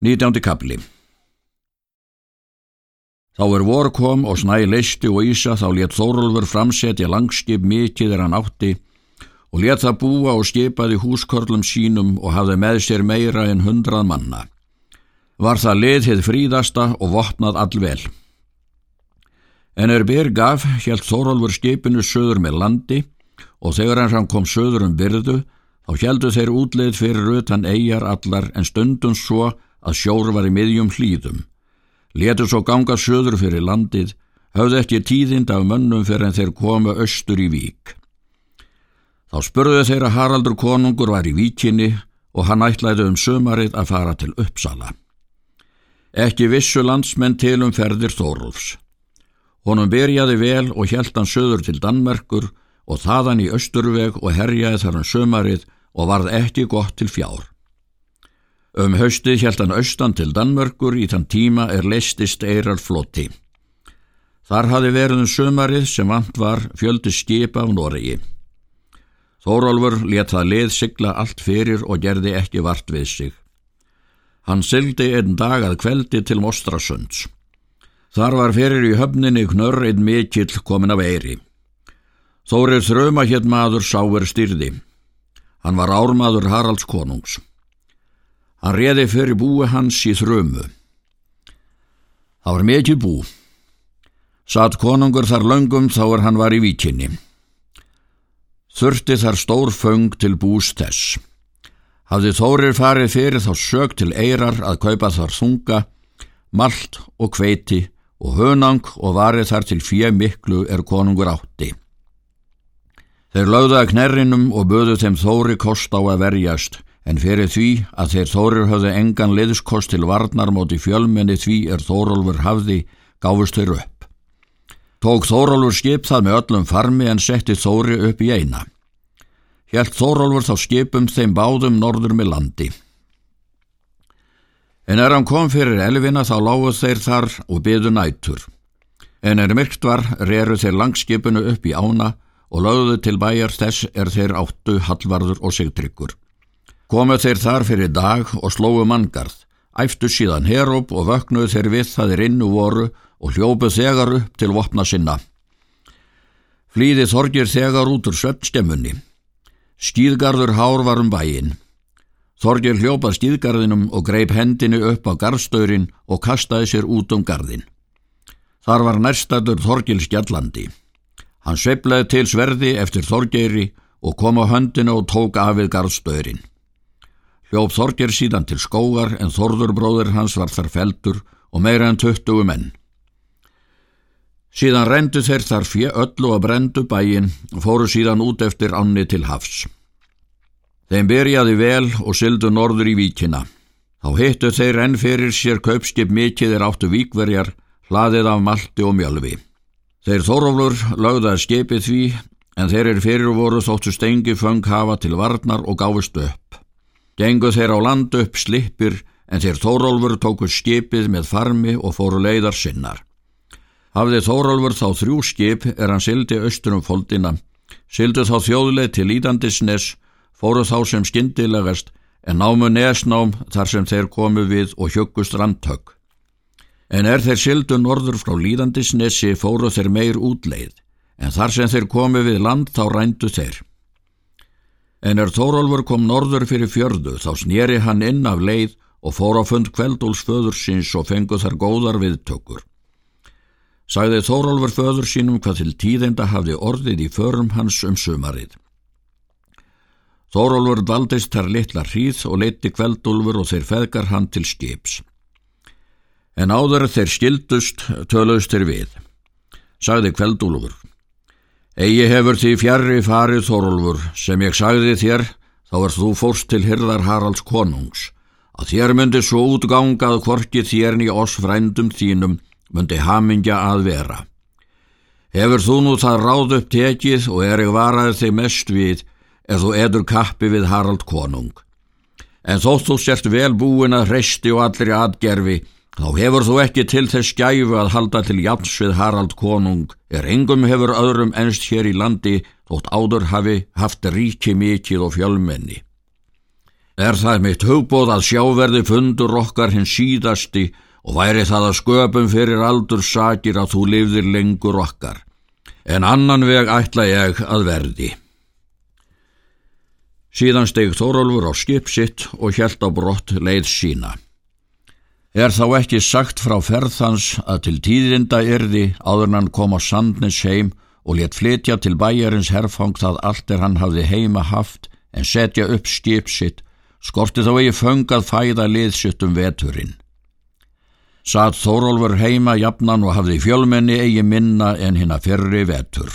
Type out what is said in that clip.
Nítjándi kapli Þá er vor kom og snæ leisti og ísa þá let Þórólfur framsetja langskip mikið er hann átti og let það búa og skipaði húskörlum sínum og hafði með sér meira en hundrað manna. Var það lið hitt fríðasta og vopnað allvel. En er byr gaf hjælt Þórólfur skipinu söður með landi og þegar hann kom söður um byrðu þá hjældu þeir útleið fyrir utan eigjar allar en stundum svo að sjór var í miðjum hlýðum. Letu svo ganga söður fyrir landið, höfðu ekki tíðind af mönnum fyrir en þeir komu östur í vík. Þá spurðu þeir að Haraldur konungur var í víkinni og hann ætlaði um sömarið að fara til Uppsala. Ekki vissu landsmenn til um ferðir Þórulfs. Honum berjaði vel og hjælt hann söður til Danmerkur og þaðan í Östurveg og herjaði þar um sömarið og varð ekki gott til fjár. Um haustið hjælt hann austan til Danmörkur í þann tíma er leistist eirar flotti. Þar hafi verið um sömarið sem vant var fjöldi skipa á Noregi. Þórólfur let það lið sigla allt fyrir og gerði ekki vart við sig. Hann syldi einn dag að kveldi til Mostrasunds. Þar var fyrir í höfninni knörr einn mikill komin af eiri. Þórið þröma hétt maður sáver styrði. Hann var ármaður Haralds konungs. Hann reði fyrir búi hans í þrömu. Það var mikið bú. Satt konungur þar löngum þá er hann var í víkinni. Þurfti þar stór föng til bús þess. Hafði þórir farið fyrir þá sög til eirar að kaupa þar þunga, malt og kveiti og hönang og varið þar til fjö miklu er konungur átti. Þeir lögðaði knerrinum og böðu þeim þóri kost á að verjast, en fyrir því að þeir þórir höfðu engan liðskost til varnar móti fjölmenni því er Þórólfur hafði gáfust þeir upp. Tók Þórólfur skip það með öllum farmi en setti Þóri upp í eina. Hjælt Þórólfur þá skipum þeim báðum norður með landi. En er hann kom fyrir elvina þá láguð þeir þar og byðu nætur. En er myrkt var, reru þeir langskipinu upp í ána og lögðu til bæjar þess er þeir áttu Hallvarður og Sigtryggur. Komuð þeir þar fyrir dag og slóu manngarð, æftu síðan heróp og vöknuð þeir við það er innu voru og hljópuð þegar upp til vopna sinna. Flýði þorgir þegar út úr sveppstemmunni. Skýðgarður hár var um bæin. Þorgir hljópað skýðgarðinum og greip hendinu upp á garðstöyrin og kastaði sér út um garðin. Þar var nærstadur Þorgil skjallandi. Hann sveiflaði til sverði eftir Þorgeiri og kom á höndinu og tók af við garðstöyrin. Hljóf Þorger síðan til skógar en Þorðurbróður hans var þar feldur og meira en töttugu menn. Síðan rendu þeir þar fjö öllu að brendu bæin og fóru síðan út eftir ánni til hafs. Þeim byrjaði vel og syldu norður í víkina. Þá hittu þeir enn fyrir sér kaupskip mikið er áttu víkverjar, hlaðið af malti og mjölvi. Þeir Þoroflur lögðaði skipið því en þeir er fyrir voru þóttu stengi föng hafa til varnar og gáfust upp. Gengu þeir á land upp slippir en þeir Þórólfur tóku skipið með farmi og fóru leiðar sinnar. Hafði Þórólfur þá þrjú skip er hann sildi austur um foldina, sildu þá þjóðleið til Ídandisnes, fóru þá sem skindilegast en námu nesnám þar sem þeir komu við og hjöggust randhögg. En er þeir sildu norður frá Líðandisnesi fóru þeir meir útleið, en þar sem þeir komu við land þá rændu þeir. En er Þórólfur kom norður fyrir fjörðu þá snýri hann inn af leið og fór á fund kveldúls föður síns og fengu þar góðar viðtökur. Sagði Þórólfur föður sínum hvað til tíðenda hafði orðið í förum hans um sumarið. Þórólfur daldist þar litla hríð og leiti kveldúlfur og þeir feðgar hann til skips. En áður þeir skildust töluðst þeir við. Sagði kveldúlfur. Egi hefur því fjarrri farið Þorólfur sem ég sagði þér þá er þú fórst til hyrðar Haralds konungs að þér myndi svo útgangað hvorki þérni oss frændum þínum myndi hamingja að vera. Hefur þú nú það ráð upp tekið og er ég varaði þig mest við er þú edur kappi við Harald konung. En þótt þú sért vel búin að resti og allri aðgerfi Þá hefur þú ekki til þess skæfu að halda til jafns við Harald konung, er engum hefur öðrum ennst hér í landi þótt áður hafi haft ríki mikið og fjölmenni. Er það mitt hugbóð að sjáverði fundur okkar hins síðasti og væri það að sköpum fyrir aldur sakir að þú lifðir lengur okkar. En annan veg ætla ég að verði. Síðan steg Þórólfur á skip sitt og hjælt á brott leið sína. Er þá ekki sagt frá ferðans að til tíðinda yrði áður hann kom á Sandnes heim og let flytja til bæjarins herfang það allt er hann hafði heima haft en setja upp skip sitt, skorti þá eigi föngað fæða liðsitt um veturinn. Satt Þórólfur heima jafnan og hafði fjölmenni eigi minna en hinn að fyrri vetur.